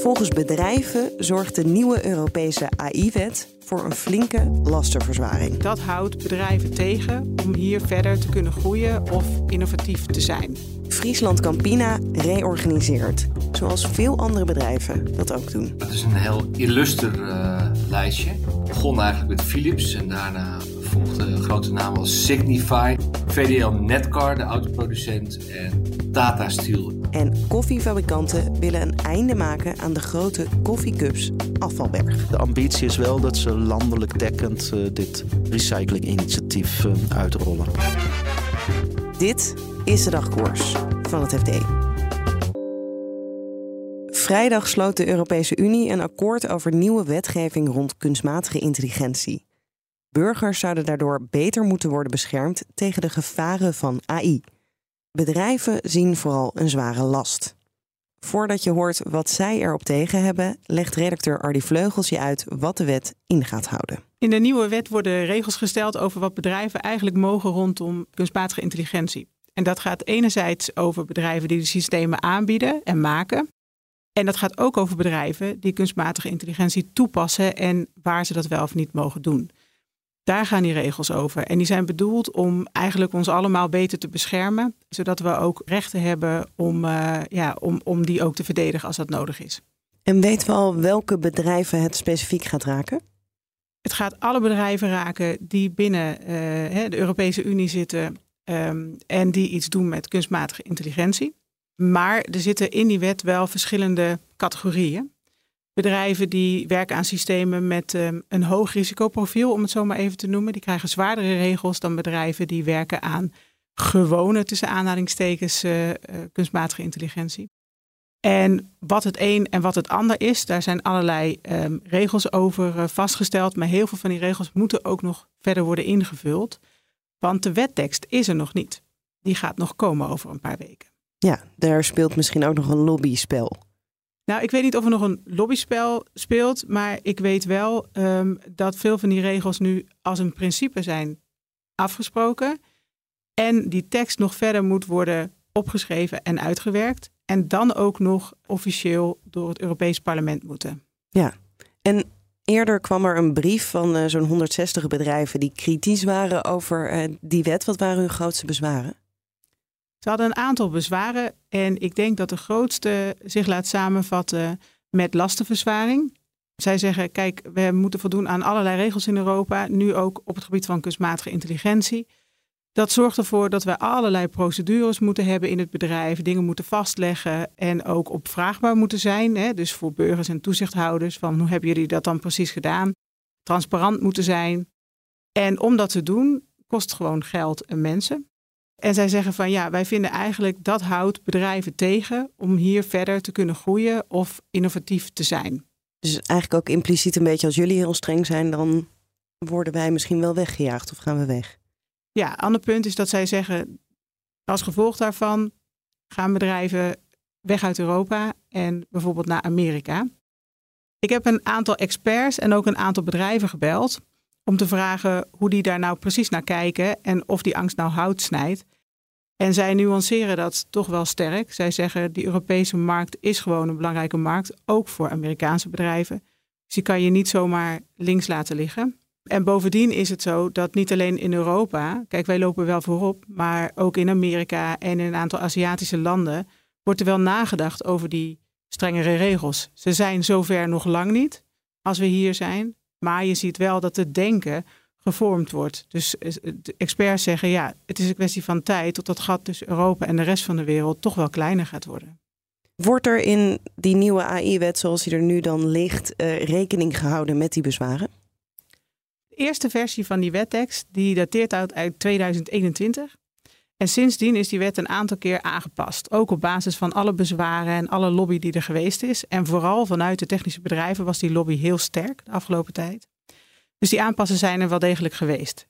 Volgens bedrijven zorgt de nieuwe Europese AI-wet voor een flinke lastenverzwaring. Dat houdt bedrijven tegen om hier verder te kunnen groeien of innovatief te zijn. Friesland Campina reorganiseert, zoals veel andere bedrijven dat ook doen. Het is een heel illuster uh, lijstje. Het begon eigenlijk met Philips en daarna volgden grote namen als Signify, VDL Netcar, de autoproducent, en Tata Steel. En koffiefabrikanten willen een einde maken aan de grote koffiecups afvalberg. De ambitie is wel dat ze landelijk dekkend uh, dit recyclinginitiatief uh, uitrollen. Dit is de dagkoers van het FD. Vrijdag sloot de Europese Unie een akkoord over nieuwe wetgeving rond kunstmatige intelligentie. Burgers zouden daardoor beter moeten worden beschermd tegen de gevaren van AI. Bedrijven zien vooral een zware last. Voordat je hoort wat zij erop tegen hebben, legt redacteur Ardy Vleugels je uit wat de wet in gaat houden. In de nieuwe wet worden regels gesteld over wat bedrijven eigenlijk mogen rondom kunstmatige intelligentie. En dat gaat enerzijds over bedrijven die de systemen aanbieden en maken. En dat gaat ook over bedrijven die kunstmatige intelligentie toepassen en waar ze dat wel of niet mogen doen. Daar gaan die regels over. En die zijn bedoeld om eigenlijk ons allemaal beter te beschermen, zodat we ook rechten hebben om, uh, ja, om, om die ook te verdedigen als dat nodig is. En weten we al welke bedrijven het specifiek gaat raken? Het gaat alle bedrijven raken die binnen uh, de Europese Unie zitten um, en die iets doen met kunstmatige intelligentie. Maar er zitten in die wet wel verschillende categorieën bedrijven die werken aan systemen met um, een hoog risicoprofiel, om het zo maar even te noemen. Die krijgen zwaardere regels dan bedrijven die werken aan gewone, tussen aanhalingstekens, uh, uh, kunstmatige intelligentie. En wat het een en wat het ander is, daar zijn allerlei um, regels over uh, vastgesteld. Maar heel veel van die regels moeten ook nog verder worden ingevuld. Want de wettekst is er nog niet. Die gaat nog komen over een paar weken. Ja, daar speelt misschien ook nog een lobbyspel. Nou, ik weet niet of er nog een lobbyspel speelt, maar ik weet wel um, dat veel van die regels nu als een principe zijn afgesproken. En die tekst nog verder moet worden opgeschreven en uitgewerkt. En dan ook nog officieel door het Europees Parlement moeten. Ja, en eerder kwam er een brief van uh, zo'n 160 bedrijven die kritisch waren over uh, die wet. Wat waren hun grootste bezwaren? Ze hadden een aantal bezwaren en ik denk dat de grootste zich laat samenvatten met lastenverzwaring. Zij zeggen, kijk, we moeten voldoen aan allerlei regels in Europa, nu ook op het gebied van kunstmatige intelligentie. Dat zorgt ervoor dat we allerlei procedures moeten hebben in het bedrijf, dingen moeten vastleggen en ook opvraagbaar moeten zijn. Hè? Dus voor burgers en toezichthouders, van hoe hebben jullie dat dan precies gedaan? Transparant moeten zijn. En om dat te doen, kost gewoon geld en mensen. En zij zeggen van ja, wij vinden eigenlijk dat houdt bedrijven tegen om hier verder te kunnen groeien of innovatief te zijn. Dus eigenlijk ook impliciet een beetje als jullie heel streng zijn, dan worden wij misschien wel weggejaagd of gaan we weg. Ja, ander punt is dat zij zeggen als gevolg daarvan gaan bedrijven weg uit Europa en bijvoorbeeld naar Amerika. Ik heb een aantal experts en ook een aantal bedrijven gebeld om te vragen hoe die daar nou precies naar kijken en of die angst nou hout snijdt. En zij nuanceren dat toch wel sterk. Zij zeggen die Europese markt is gewoon een belangrijke markt, ook voor Amerikaanse bedrijven. Dus die kan je niet zomaar links laten liggen. En bovendien is het zo dat niet alleen in Europa, kijk wij lopen wel voorop, maar ook in Amerika en in een aantal Aziatische landen wordt er wel nagedacht over die strengere regels. Ze zijn zover nog lang niet als we hier zijn, maar je ziet wel dat het denken gevormd wordt. Dus eh, de experts zeggen ja, het is een kwestie van tijd tot dat gat tussen Europa en de rest van de wereld toch wel kleiner gaat worden. Wordt er in die nieuwe AI-wet zoals die er nu dan ligt uh, rekening gehouden met die bezwaren? De eerste versie van die wettekst die dateert uit 2021. En sindsdien is die wet een aantal keer aangepast. Ook op basis van alle bezwaren en alle lobby die er geweest is. En vooral vanuit de technische bedrijven was die lobby heel sterk de afgelopen tijd. Dus die aanpassingen zijn er wel degelijk geweest.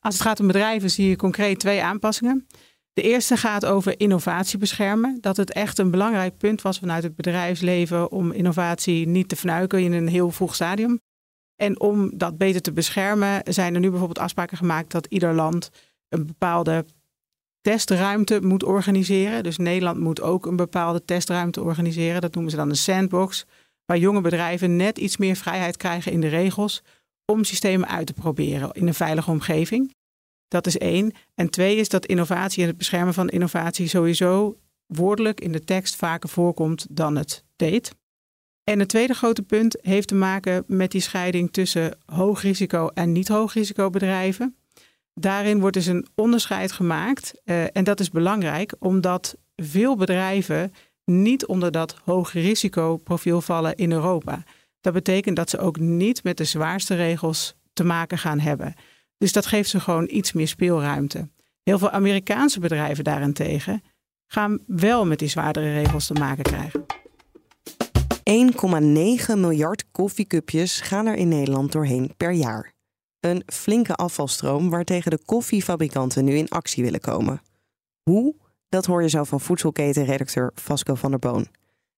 Als het gaat om bedrijven zie je concreet twee aanpassingen. De eerste gaat over innovatie beschermen. Dat het echt een belangrijk punt was vanuit het bedrijfsleven om innovatie niet te fnuiken in een heel vroeg stadium. En om dat beter te beschermen zijn er nu bijvoorbeeld afspraken gemaakt dat ieder land een bepaalde testruimte moet organiseren. Dus Nederland moet ook een bepaalde testruimte organiseren. Dat noemen ze dan een sandbox, waar jonge bedrijven net iets meer vrijheid krijgen in de regels om systemen uit te proberen in een veilige omgeving. Dat is één. En twee is dat innovatie en het beschermen van innovatie sowieso woordelijk in de tekst vaker voorkomt dan het deed. En het tweede grote punt heeft te maken met die scheiding tussen hoog risico en niet hoog risico bedrijven. Daarin wordt dus een onderscheid gemaakt. Uh, en dat is belangrijk, omdat veel bedrijven niet onder dat hoog risicoprofiel vallen in Europa. Dat betekent dat ze ook niet met de zwaarste regels te maken gaan hebben. Dus dat geeft ze gewoon iets meer speelruimte. Heel veel Amerikaanse bedrijven daarentegen gaan wel met die zwaardere regels te maken krijgen. 1,9 miljard koffiecupjes gaan er in Nederland doorheen per jaar. Een flinke afvalstroom waartegen de koffiefabrikanten nu in actie willen komen. Hoe? Dat hoor je zo van voedselketenredacteur Vasco van der Boon.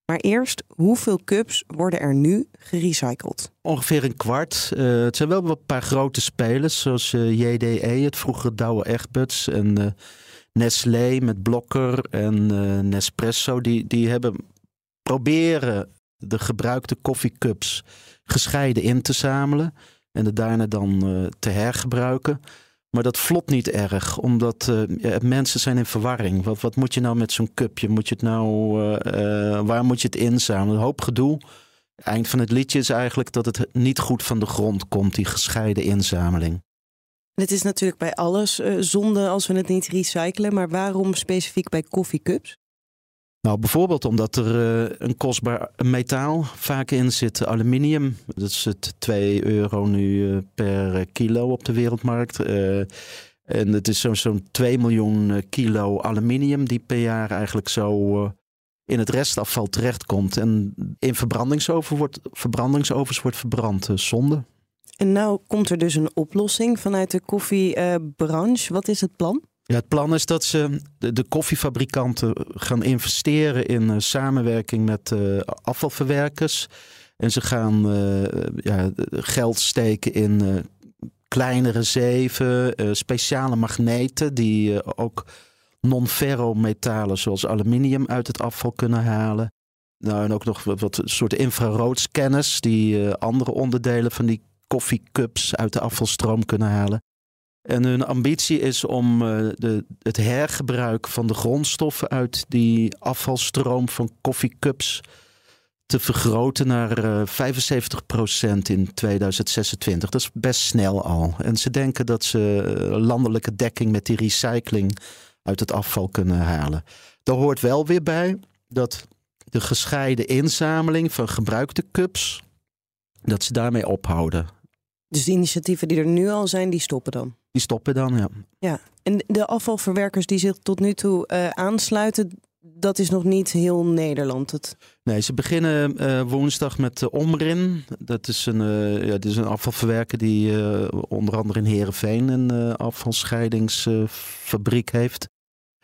Maar eerst, hoeveel cups worden er nu gerecycled? Ongeveer een kwart. Uh, het zijn wel een paar grote spelers, zoals eh, JDE, het vroegere Douwe Egberts en uh, Nestlé met Blokker en Nespresso. Die, die hebben proberen de gebruikte koffiecups gescheiden in te zamelen en het daarna dan te hergebruiken. Maar dat vlot niet erg, omdat uh, mensen zijn in verwarring. Wat, wat moet je nou met zo'n cupje? Moet je het nou, uh, waar moet je het inzamelen? Een hoop gedoe. Eind van het liedje is eigenlijk dat het niet goed van de grond komt, die gescheiden inzameling. Het is natuurlijk bij alles zonde als we het niet recyclen, maar waarom specifiek bij koffiecups? Nou, bijvoorbeeld omdat er uh, een kostbaar metaal vaak in zit, aluminium. Dat is het 2 euro nu uh, per kilo op de wereldmarkt. Uh, en het is zo'n zo 2 miljoen kilo aluminium die per jaar eigenlijk zo in het restafval terechtkomt. En in verbrandingsovens wordt, verbrandingsovens wordt verbrand, zonde. En nou komt er dus een oplossing vanuit de koffiebranche. Wat is het plan? Ja, het plan is dat ze de, de koffiefabrikanten gaan investeren in uh, samenwerking met uh, afvalverwerkers. En ze gaan uh, ja, geld steken in kleinere zeven, speciale magneten die ook non-ferro metalen zoals aluminium uit het afval kunnen halen. Nou, en ook nog wat, wat soort infraroodscanners die andere onderdelen van die koffiecups uit de afvalstroom kunnen halen. En hun ambitie is om uh, de, het hergebruik van de grondstoffen uit die afvalstroom van koffiecups te vergroten naar uh, eh, 75% in 2026. Dat is best snel al. En ze denken dat ze eh, landelijke dekking met die recycling uit het afval kunnen halen. Daar hoort wel weer bij dat de gescheiden inzameling van gebruikte cups, dat ze daarmee ophouden. Dus de initiatieven die er nu al zijn, die stoppen dan? Die stoppen dan, ja. Ja, en de afvalverwerkers die zich tot nu toe uh, aansluiten, dat is nog niet heel Nederland. Het... Nee, ze beginnen uh, woensdag met uh, Omrin. Dat is een, ja, dat is een afvalverwerker die onder andere in Heerenveen een afvalscheidingsfabriek heeft.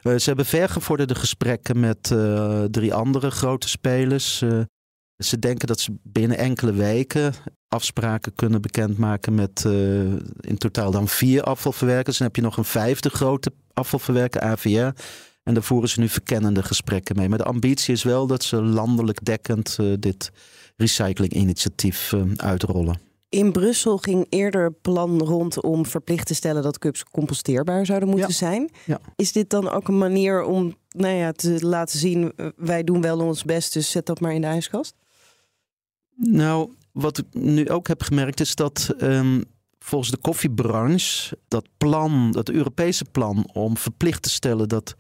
ze hebben vergevorderde gesprekken met drie andere grote spelers. Ze denken dat ze binnen enkele weken afspraken kunnen bekendmaken met uh, in totaal dan vier afvalverwerkers. Dan heb je nog een vijfde grote afvalverwerker, AVR. En daar voeren ze nu verkennende gesprekken mee. Maar de ambitie is wel dat ze landelijk dekkend uh, dit recyclinginitiatief uh, uitrollen. In Brussel ging eerder plan rond om verplicht te stellen dat cups composteerbaar zouden moeten zijn. Ja. Is dit dan ook een manier om nou ja, te laten zien, wij doen wel ons best, dus zet dat maar in de ijskast? Nou, wat ik nu ook heb gemerkt is dat um, volgens de koffiebranche dat plan, dat Europese plan om verplicht te stellen dat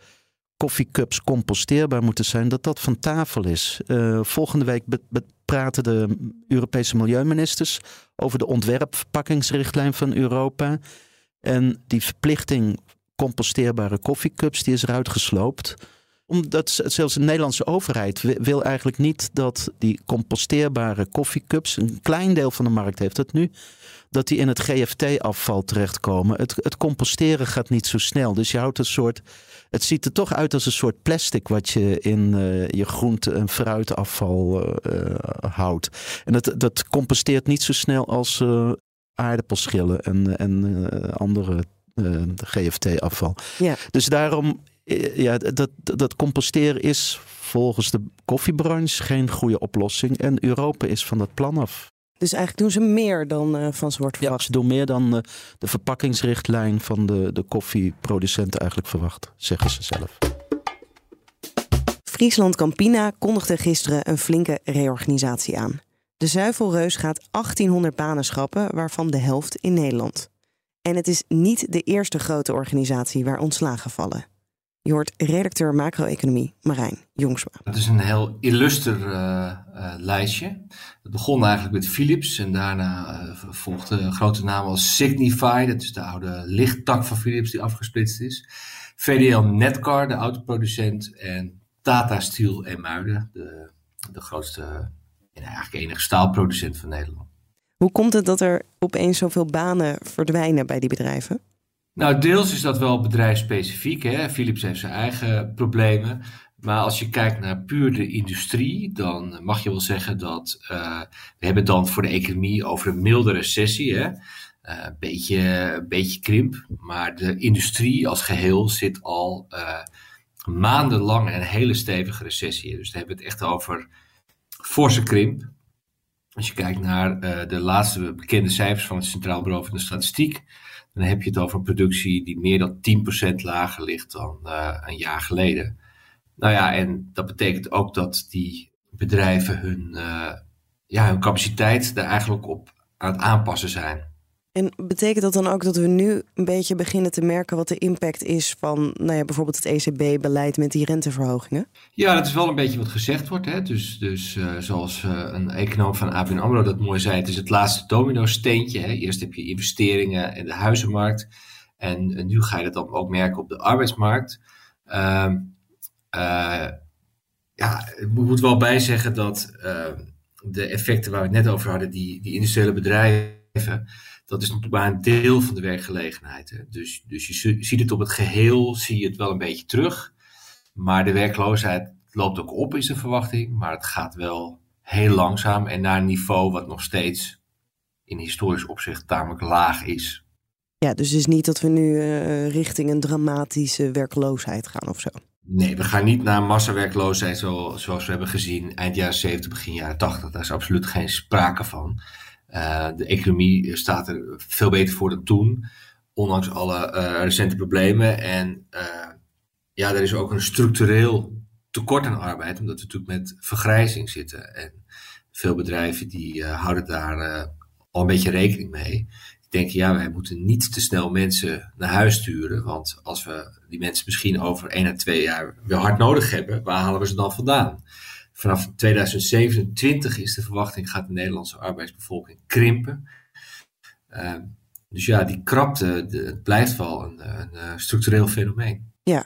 koffiecups composteerbaar moeten zijn, dat dat van tafel is. Uh, volgende week praten de Europese milieuministers over de ontwerpverpakkingsrichtlijn van Europa. En die verplichting composteerbare koffiecups, die is eruit gesloopt omdat zelfs de Nederlandse overheid wil eigenlijk niet dat die composteerbare koffiecups, een klein deel van de markt heeft het nu, dat die in het GFT-afval terechtkomen. Het, het composteren gaat niet zo snel. Dus je houdt een soort. Het ziet er toch uit als een soort plastic wat je in uh, je groente- en fruitafval uh, houdt. En dat, dat composteert niet zo snel als aardappelschillen en, en andere GFT-afval. Ja. Dus daarom ja, dat, dat composteren is volgens de koffiebranche geen goede oplossing. En Europa is van dat plan af. Dus eigenlijk doen ze meer dan uh, van ze wordt verwacht. Ja, ze doen meer dan uh, de verpakkingsrichtlijn van de, de koffieproducenten eigenlijk verwacht, zeggen ze zelf. Friesland Campina kondigde gisteren een flinke reorganisatie aan. De Zuivelreus gaat 1800 banen schrappen, waarvan de helft in Nederland. En het is niet de eerste grote organisatie waar ontslagen vallen. Je hoort redacteur macro-economie Marijn Jongsma. Het is een heel illuster uh, uh, lijstje. Het begon eigenlijk met Philips en daarna uh, volgden grote namen als Signify, dat is de oude lichttak van Philips die afgesplitst is. VDL Netcar, de autoproducent, en Tata Steel en Muiden, de, de grootste en eigenlijk enige staalproducent van Nederland. Hoe komt het dat er opeens zoveel banen verdwijnen bij die bedrijven? Nou, deels is dat wel bedrijfsspecifiek. Hè? Philips heeft zijn eigen problemen. Maar als je kijkt naar puur de industrie, dan mag je wel zeggen dat uh, we hebben dan voor de economie over een milde recessie. Een, beetje, een beetje krimp. Maar de industrie als geheel zit al uh, maandenlang in een hele stevige recessie. Dus dan hebben het echt over forse krimp. Als je kijkt naar de laatste bekende cijfers van het Centraal Bureau van de Statistiek dan heb je het over een productie die meer dan 10% lager ligt dan uh, een jaar geleden. Nou ja, en dat betekent ook dat die bedrijven hun, uh, ja, hun capaciteit daar eigenlijk op aan het aanpassen zijn. En betekent dat dan ook dat we nu een beetje beginnen te merken wat de impact is van nou ja, bijvoorbeeld het ECB-beleid met die renteverhogingen? Ja, dat is wel een beetje wat gezegd wordt. Hè? Dus, dus uh, zoals uh, een econoom van ABN AMRO dat mooi zei, het is het laatste domino-steentje. Hè? Eerst heb je investeringen en de huizenmarkt. En, nu ga je dat dan ook merken op de arbeidsmarkt. Uh, ja, ik moet wel bijzeggen dat ehm, de effecten waar we het net over hadden, die, die industriële bedrijven dat is natuurlijk maar een deel van de werkgelegenheid. Hè. Dus, dus je ziet het op het geheel, zie je het wel een beetje terug. Maar de werkloosheid loopt ook op, is de verwachting. Maar het gaat wel heel langzaam en naar een niveau wat nog steeds in historisch opzicht tamelijk laag is. Ja, dus het is niet dat we nu uh, richting een dramatische werkloosheid gaan of zo. Nee, we gaan niet naar massawerkloosheid zoals we hebben gezien eind jaren 70, begin jaren 80. Daar is absoluut geen sprake van. Uh, de economie staat er veel beter voor dan toen, ondanks alle uh, recente problemen. En uh, ja, er is ook een structureel tekort aan arbeid, omdat we natuurlijk met vergrijzing zitten. En veel bedrijven die houden daar al een beetje rekening mee. Die denken, ja, wij moeten niet te snel mensen naar huis sturen, want als we die mensen misschien over één à twee jaar weer hard nodig hebben, waar halen we ze dan vandaan? Vanaf 2027 is de verwachting gaat de Nederlandse arbeidsbevolking krimpen. Uh, dus ja, die krapte, de, het blijft wel een, een, een, structureel fenomeen. Ja,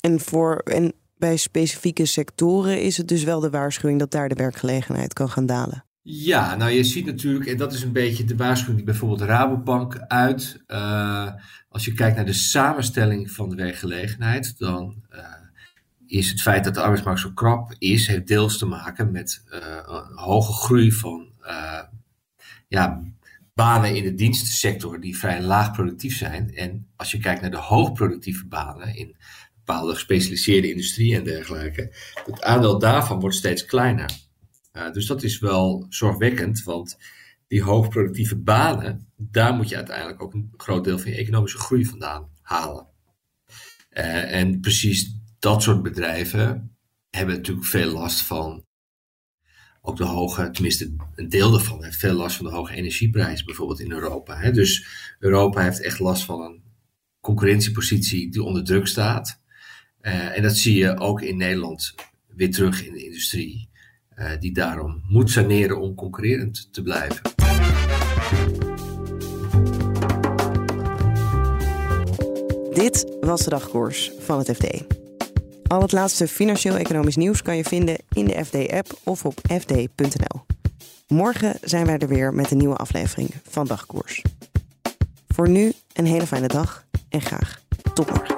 en, voor, en bij specifieke sectoren is het dus wel de waarschuwing dat daar de werkgelegenheid kan gaan dalen. Ja, nou je ziet natuurlijk, en dat is een beetje de waarschuwing die bijvoorbeeld Rabobank uit. Uh, als je kijkt naar de samenstelling van de werkgelegenheid, dan uh, is het feit dat de arbeidsmarkt zo krap is, heeft deels te maken met uh, een hoge groei van uh, ja, banen in de dienstensector die vrij laag productief zijn. En als je kijkt naar de hoogproductieve banen in bepaalde gespecialiseerde industrie en dergelijke, het aandeel daarvan wordt steeds kleiner. Uh, dus dat is wel zorgwekkend, want die hoogproductieve banen, daar moet je uiteindelijk ook een groot deel van je economische groei vandaan halen. en precies dat soort bedrijven hebben natuurlijk veel last van ook de hoge, tenminste een deel daarvan heeft veel last van de hoge energieprijzen, bijvoorbeeld in Europa. Hè. Dus Europa heeft echt last van een concurrentiepositie die onder druk staat. Uh, en dat zie je ook in Nederland weer terug in de industrie, uh, die daarom moet saneren om concurrerend te blijven. Dit was de dagkoers van het FD. Al het laatste financieel-economisch nieuws kan je vinden in de FD-app of op fd.nl. Morgen zijn wij er weer met een nieuwe aflevering van Dagkoers. Voor nu een hele fijne dag en graag tot morgen.